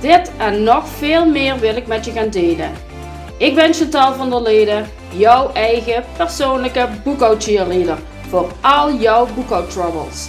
Dit en nog veel meer wil ik met je gaan delen. Ik ben Chantal van der Leden, jouw eigen persoonlijke boekhoudcheerleader voor al jouw boekhoudtroubles.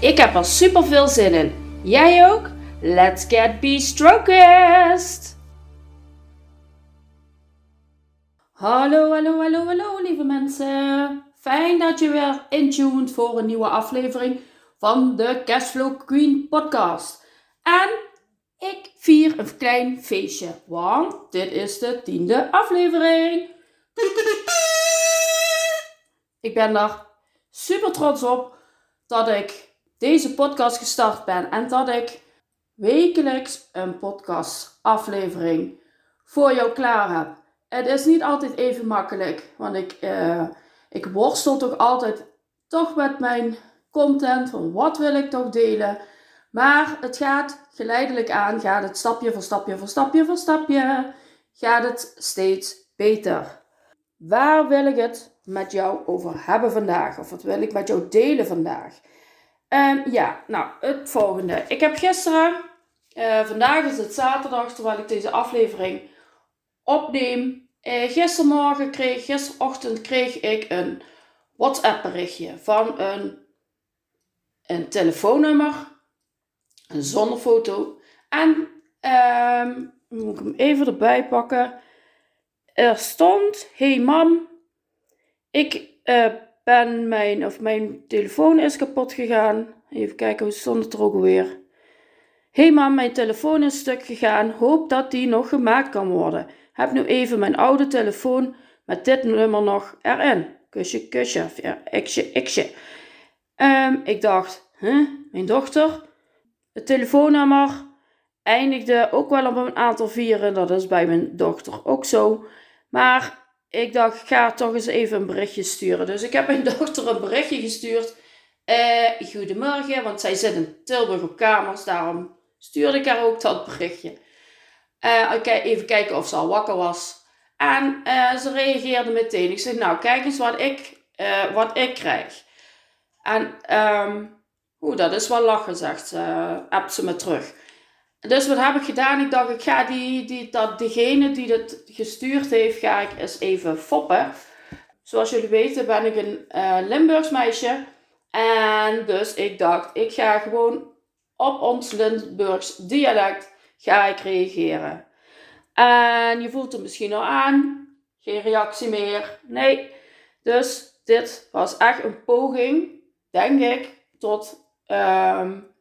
Ik heb er super veel zin in. Jij ook? Let's get be-strokest! Hallo, hallo, hallo, hallo lieve mensen. Fijn dat je weer intuned voor een nieuwe aflevering van de Cashflow Queen podcast. En ik vier een klein feestje, want dit is de tiende aflevering. Ik ben daar super trots op dat ik deze podcast gestart ben en dat ik wekelijks een podcast aflevering voor jou klaar heb. Het is niet altijd even makkelijk, want ik, uh, ik worstel toch altijd toch met mijn content van wat wil ik toch delen. Maar het gaat geleidelijk aan, gaat het stapje voor stapje voor stapje voor stapje, gaat het steeds beter. Waar wil ik het met jou over hebben vandaag? Of wat wil ik met jou delen vandaag? Um, ja, nou, het volgende. Ik heb gisteren, uh, vandaag is het zaterdag, terwijl ik deze aflevering opneem. Uh, gistermorgen kreeg, gisterochtend kreeg ik een WhatsApp berichtje van een, een telefoonnummer een zonnefoto. En um, moet ik hem even erbij pakken. Er stond: Hey mam, ik uh, ben mijn, of mijn telefoon is kapot gegaan. Even kijken, hoe stond het er ook alweer? Hey mam, mijn telefoon is stuk gegaan. Hoop dat die nog gemaakt kan worden. Heb nu even mijn oude telefoon met dit nummer nog erin. Kusje, kusje. Ja, xje, xje. Um, ik dacht, huh, mijn dochter het telefoonnummer eindigde ook wel op een aantal vieren. Dat is bij mijn dochter ook zo. Maar ik dacht, ga toch eens even een berichtje sturen. Dus ik heb mijn dochter een berichtje gestuurd. Eh, goedemorgen, want zij zit in Tilburg op kamers. Daarom stuurde ik haar ook dat berichtje. Uh, even kijken of ze al wakker was. En uh, ze reageerde meteen. Ik zei, nou, kijk eens wat ik, uh, wat ik krijg. En um, Oeh, dat is wel lachen, zegt ze. Appt ze me terug. Dus wat heb ik gedaan? Ik dacht, ik ga die, die, dat, degene die het gestuurd heeft, ga ik eens even foppen. Zoals jullie weten ben ik een uh, Limburgs meisje. En dus ik dacht, ik ga gewoon op ons Limburgs dialect ga ik reageren. En je voelt het misschien al aan. Geen reactie meer. Nee. Dus dit was echt een poging, denk ik, tot um,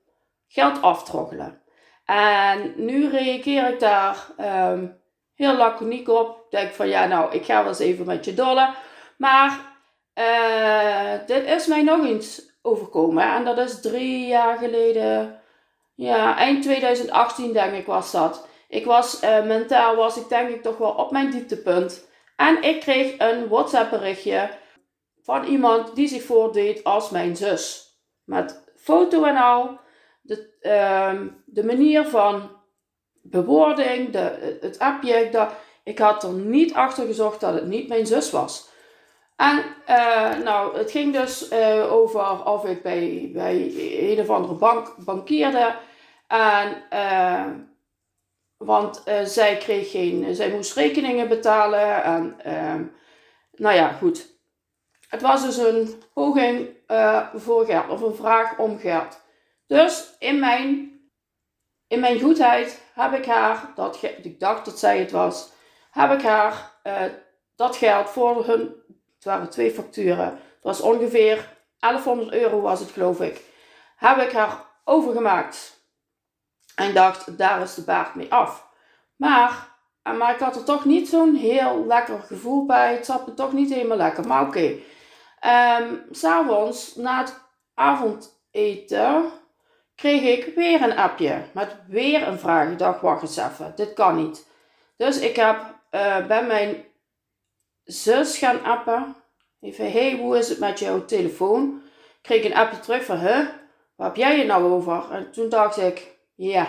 geld aftroggelen. En nu reageer ik daar um, heel laconiek op. Denk van ja, nou, ik ga wel eens even met je dollen. Maar uh, dit is mij nog eens overkomen. En dat is drie jaar geleden. Ja, eind 2018 denk ik was dat. Ik was uh, mentaal was ik denk ik toch wel op mijn dieptepunt. En ik kreeg een WhatsApp berichtje van iemand die zich voordeed als mijn zus. Met foto en al. De, uh, de manier van bewoording, de, het appje. Dat, ik had er niet achter gezocht dat het niet mijn zus was. En uh, nou, het ging dus uh, over of ik bij, bij een of andere bank bankierde. En, uh, want zij kreeg geen, zij moest rekeningen betalen. En ehm, nou ja, goed. Het was dus een poging uh, voor geld of een vraag om geld. Dus in mijn, in mijn goedheid heb ik haar, dat ik dacht dat zij het was, heb ik haar uh, dat geld voor hun, het waren twee facturen, het was ongeveer 1100 euro was het geloof ik, heb ik haar overgemaakt. En dacht, daar is de baard mee af. Maar, maar ik had er toch niet zo'n heel lekker gevoel bij. Het zat me toch niet helemaal lekker. Maar oké. Um, S'avonds, na het avondeten, kreeg ik weer een appje met weer een vraag. Dacht, wacht eens even, dit kan niet. Dus ik heb uh, bij mijn zus gaan appen. Even, hey, hoe is het met jouw telefoon? Ik kreeg een appje terug van, huh, waar heb jij het nou over? En toen dacht ik, ja,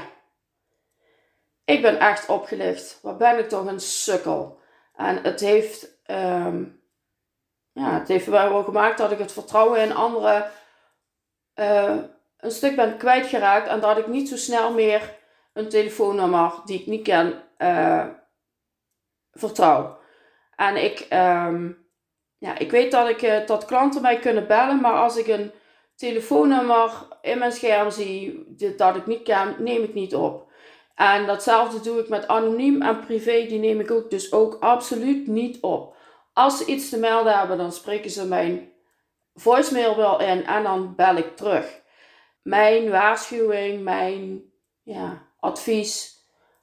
ik ben echt opgelicht. Wat ben ik toch een sukkel. En het heeft, um, ja, het heeft wel gemaakt dat ik het vertrouwen in anderen uh, een stuk ben kwijtgeraakt. En dat ik niet zo snel meer een telefoonnummer die ik niet ken uh, vertrouw. En ik, um, ja, ik weet dat, ik, uh, dat klanten mij kunnen bellen, maar als ik een telefoonnummer in mijn scherm zie dat ik niet ken, neem ik niet op. En datzelfde doe ik met anoniem en privé, die neem ik ook dus ook absoluut niet op. Als ze iets te melden hebben, dan spreken ze mijn voicemail wel in en dan bel ik terug. Mijn waarschuwing, mijn ja, advies,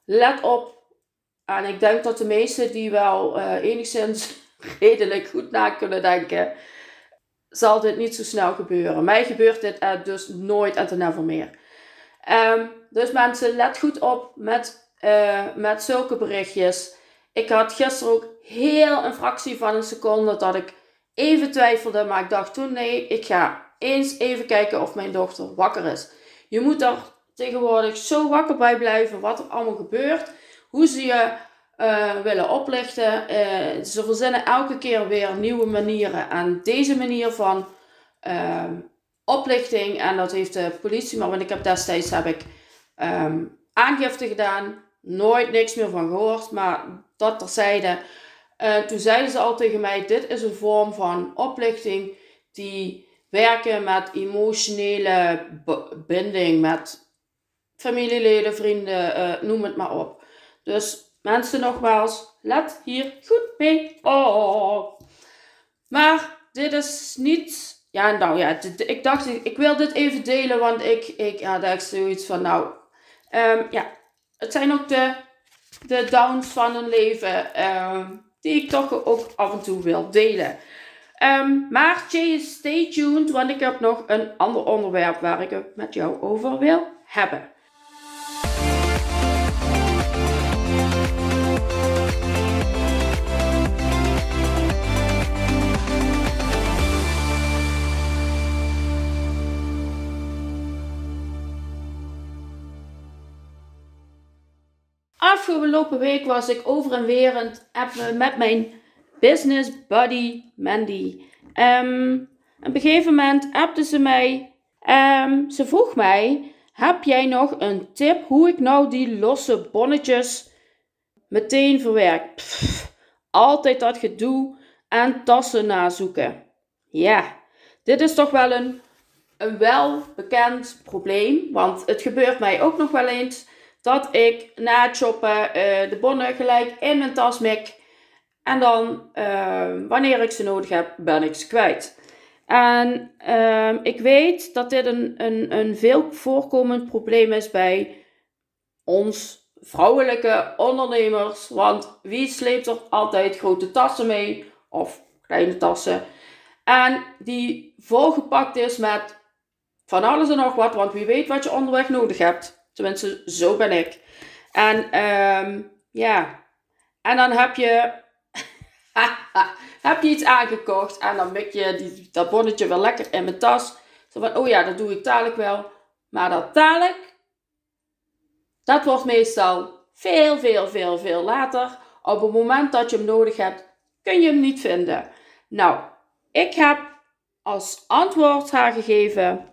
let op. En ik denk dat de meesten die wel uh, enigszins redelijk goed na kunnen denken, zal dit niet zo snel gebeuren. Mij gebeurt dit dus nooit en ten never meer. Um, dus mensen, let goed op met, uh, met zulke berichtjes. Ik had gisteren ook heel een fractie van een seconde dat ik even twijfelde. Maar ik dacht toen, nee, ik ga eens even kijken of mijn dochter wakker is. Je moet er tegenwoordig zo wakker bij blijven wat er allemaal gebeurt. Hoe ze je uh, willen oplichten. Uh, ze verzinnen elke keer weer nieuwe manieren. En deze manier van uh, oplichting, en dat heeft de politie, maar want ik heb destijds heb ik um, aangifte gedaan. Nooit niks meer van gehoord, maar dat terzijde. Uh, toen zeiden ze al tegen mij: Dit is een vorm van oplichting die werken met emotionele binding, met familieleden, vrienden, uh, noem het maar op. Dus mensen, nogmaals, let hier goed mee op. Maar dit is niet. Ja, nou ja, ik dacht, ik wil dit even delen, want ik, ik had echt zoiets van, nou, Um, ja, het zijn ook de, de downs van een leven um, die ik toch ook af en toe wil delen. Um, maar Jay, stay tuned, want ik heb nog een ander onderwerp waar ik het met jou over wil hebben. Afgelopen week was ik over en weer met mijn business buddy Mandy. Um, op een gegeven moment appte ze mij. Um, ze vroeg mij: Heb jij nog een tip hoe ik nou die losse bonnetjes meteen verwerk? altijd dat gedoe en tassen nazoeken. Ja, dit is toch wel een, een welbekend probleem, want het gebeurt mij ook nog wel eens dat ik na het shoppen uh, de bonnen gelijk in mijn tas mik. En dan, uh, wanneer ik ze nodig heb, ben ik ze kwijt. En uh, ik weet dat dit een, een, een veel voorkomend probleem is bij ons vrouwelijke ondernemers. Want wie sleept er altijd grote tassen mee? Of kleine tassen. En die volgepakt is met van alles en nog wat. Want wie weet wat je onderweg nodig hebt. Tenminste, zo ben ik. En um, ja, en dan heb je, heb je iets aangekocht en dan mik je die, dat bonnetje wel lekker in mijn tas. Zo van, oh ja, dat doe ik dadelijk wel. Maar dat dadelijk, dat wordt meestal veel, veel, veel, veel later. Op het moment dat je hem nodig hebt, kun je hem niet vinden. Nou, ik heb als antwoord haar gegeven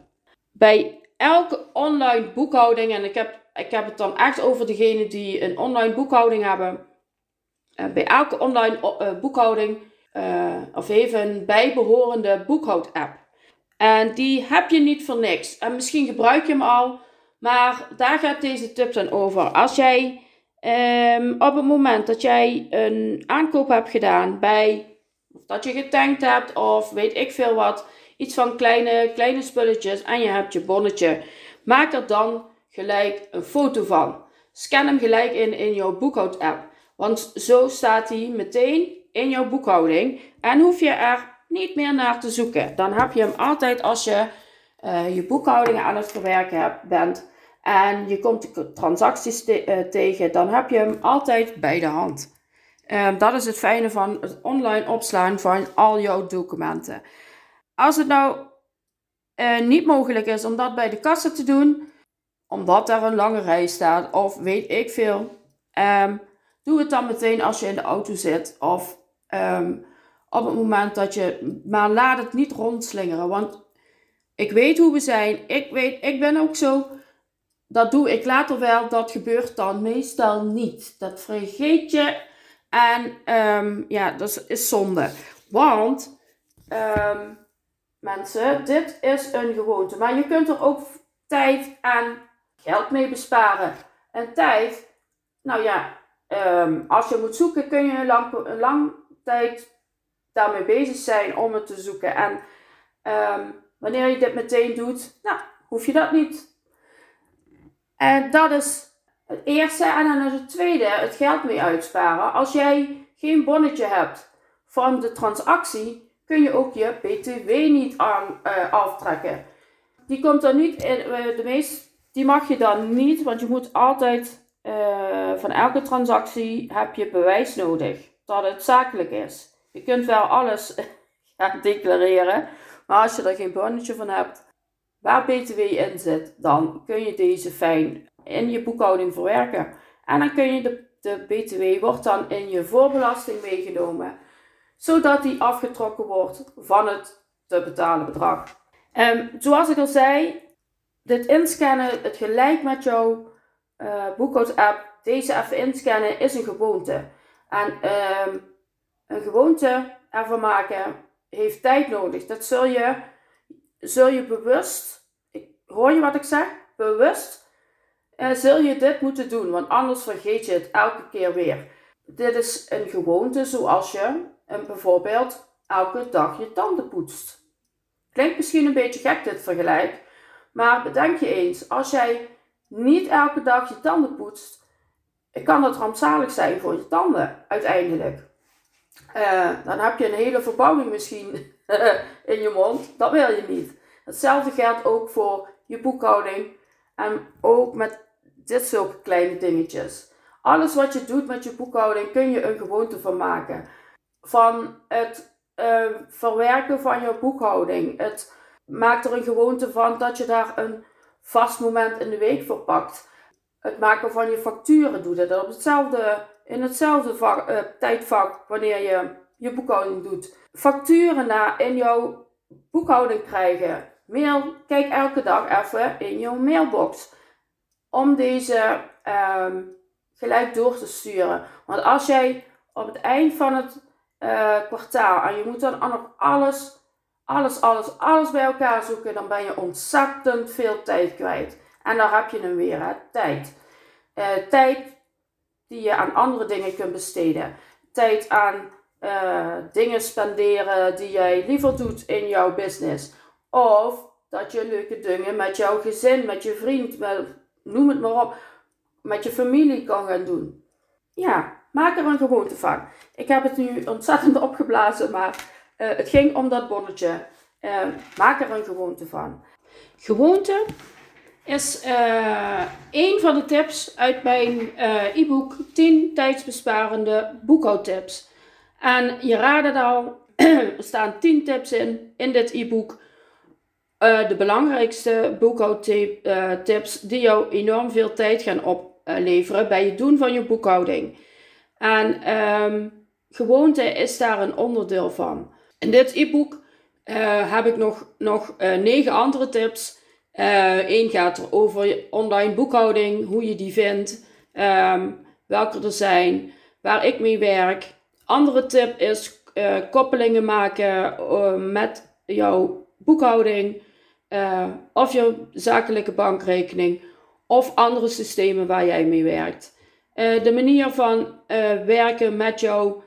bij elke online boekhouding, en ik heb, ik heb het dan echt over degene die een online boekhouding hebben. Uh, bij elke online uh, boekhouding uh, of even een bijbehorende boekhoud-app. En die heb je niet voor niks. En misschien gebruik je hem al, maar daar gaat deze tip dan over. Als jij um, op het moment dat jij een aankoop hebt gedaan bij, of dat je getankt hebt, of weet ik veel wat, iets van kleine, kleine spulletjes en je hebt je bonnetje. Maak er dan gelijk een foto van. Scan hem gelijk in in jouw boekhoud-app. Want zo staat hij meteen in jouw boekhouding en hoef je er niet meer naar te zoeken. Dan heb je hem altijd als je je boekhouding aan het verwerken bent en je komt de transacties tegen, dan heb je hem altijd bij de hand. Ehm, dat is het fijne van het online opslaan van al jouw documenten. Als het nou niet mogelijk is om dat bij de kassa te doen, omdat er een lange rij staat of weet ik veel, um, doe het dan meteen als je in de auto zit of ehm, op het moment dat je, maar laat het niet rondslingeren, want ik weet hoe we zijn, ik weet, ik ben ook zo, dat doe ik later wel, dat gebeurt dan meestal niet. Dat vergeet je en um, ja, dat is zonde, want mensen, dit is een gewoonte, maar je kunt er ook tijd en geld mee besparen. En tijd, nou ja, ehm, als je moet zoeken kun je een lang, een lang tijd daarmee bezig zijn om het te zoeken. En ehm, wanneer je dit meteen doet, nou, hoef je dat niet. En dat is het eerste. En dan het tweede, het geld mee uitsparen. Als jij geen bonnetje hebt van de transactie, kun je ook je BTW niet aan, uh, aftrekken. Die komt er niet uh, de meest die mag je dan niet, want je moet altijd uh, van elke transactie heb je bewijs nodig dat het zakelijk is. Je kunt wel alles gaan declareren, maar als je er geen bonnetje van hebt waar BTW in zit, dan kun je deze fijn in je boekhouding verwerken. En dan kun je de, de BTW wordt dan in je voorbelasting meegenomen, zodat die afgetrokken wordt van het te betalen bedrag. Um, zoals ik al zei, dit inscannen, het gelijk met jouw uh, app, deze even inscannen, is een gewoonte. En uh, een gewoonte ervan maken heeft tijd nodig. Dat zul je, zul je bewust, hoor je wat ik zeg? Bewust uh, zul je dit moeten doen, want anders vergeet je het elke keer weer. Dit is een gewoonte zoals je bijvoorbeeld elke dag je tanden poetst. Klinkt misschien een beetje gek dit vergelijk, maar bedenk je eens, als jij niet elke dag je tanden poetst, kan dat rampzalig zijn voor je tanden uiteindelijk. Uh, dan heb je een hele verbouwing misschien in je mond. Dat wil je niet. Hetzelfde geldt ook voor je boekhouding en ook met dit soort kleine dingetjes. Alles wat je doet met je boekhouding kun je een gewoonte van maken. Van het uh, verwerken van je boekhouding, het maak er een gewoonte van dat je daar een vast moment in de week voor pakt. Het maken van je facturen doe dat op hetzelfde, in hetzelfde uh, tijdvak wanneer je je boekhouding doet. Facturen na in jouw boekhouding krijgen. Mail, kijk elke dag even in jouw mailbox. Om deze um, gelijk door te sturen. Want als jij op het eind van het uh, kwartaal en je moet dan nog alles alles, alles, alles bij elkaar zoeken, dan ben je ontzettend veel tijd kwijt. En dan heb je hem weer, tijd. Uh, tijd die je aan andere dingen kunt besteden. Tijd aan uh, dingen spenderen die jij liever doet in jouw business. Of dat je leuke dingen met jouw gezin, met je vriend, met, noem het maar op, met je familie kan gaan doen. Ja, maak er een gewoonte van. Ik heb het nu ontzettend opgeblazen, maar uh, het ging om dat bonnetje. Uh, maak er een gewoonte van. Gewoonte is uh, een van de tips uit mijn e-book 10 tijdsbesparende boekhoudtips. En je raadt het al, er staan 10 tips in, in dit e-book. de belangrijkste boekhoudtips die jou enorm veel tijd gaan opleveren bij het doen van je boekhouding. En um, gewoonte is daar een onderdeel van. In dit e-book uh, heb ik nog, nog uh, negen andere tips. Eén uh, gaat over online boekhouding, hoe je die vindt, um, welke er zijn, waar ik mee werk. Andere tip is koppelingen maken met jouw boekhouding of je zakelijke bankrekening of andere systemen waar jij mee werkt. De manier van werken met, jou,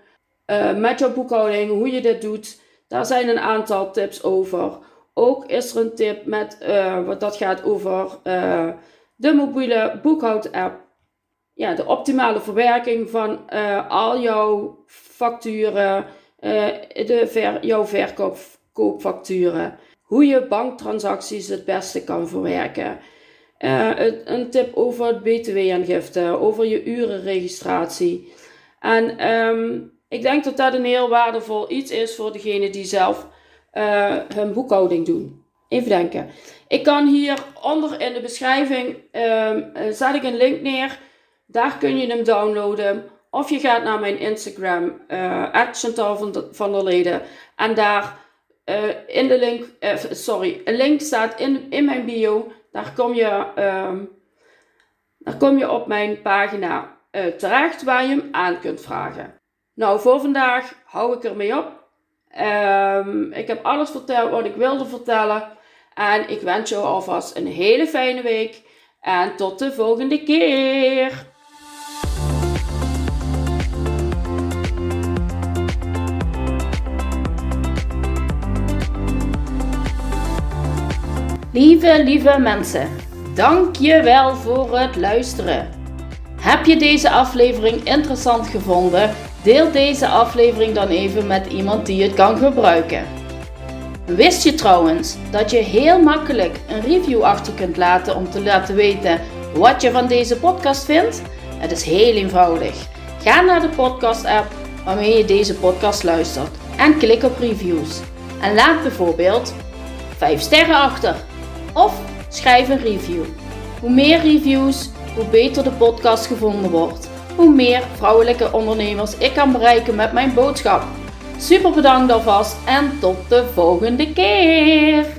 met jouw boekhouding, hoe je dit doet, daar zijn een aantal tips over. Ook is er een tip met, wat dat gaat over de mobiele boekhoud-app. Ja, de optimale verwerking van al jouw facturen, de ver, jouw verkoopfacturen. hoe je banktransacties het beste kan verwerken. Uh, een tip over het btw-aangifte, over je urenregistratie. En um, ik denk dat dat een heel waardevol iets is voor degene die zelf uh, hun boekhouding doen. Even denken. Ik kan hier onder in de beschrijving um, zet ik een link neer. Daar kun je hem downloaden. Of je gaat naar mijn Instagram, uh, van, de, der Leden. En daar in de link, sorry, een link staat in, in mijn bio. Daar kom je, um, daar kom je op mijn pagina terecht waar je hem aan kunt vragen. Nou, voor vandaag hou ik ermee op. Um, ik heb alles verteld wat ik wilde vertellen. En ik wens jou alvast een hele fijne week. En tot de volgende keer. Lieve, lieve mensen, dank je wel voor het luisteren. Heb je deze aflevering interessant gevonden? Deel deze aflevering dan even met iemand die het kan gebruiken. Wist je trouwens dat je heel makkelijk een review achter kunt laten om te laten weten wat je van deze podcast vindt? Het is heel eenvoudig. Ga naar de podcast-app waarmee je deze podcast luistert en klik op reviews. En laat bijvoorbeeld 5 sterren achter of schrijf een review. Hoe meer reviews, hoe beter de podcast gevonden wordt. Hoe meer vrouwelijke ondernemers ik kan bereiken met mijn boodschap. Super bedankt alvast en tot de volgende keer!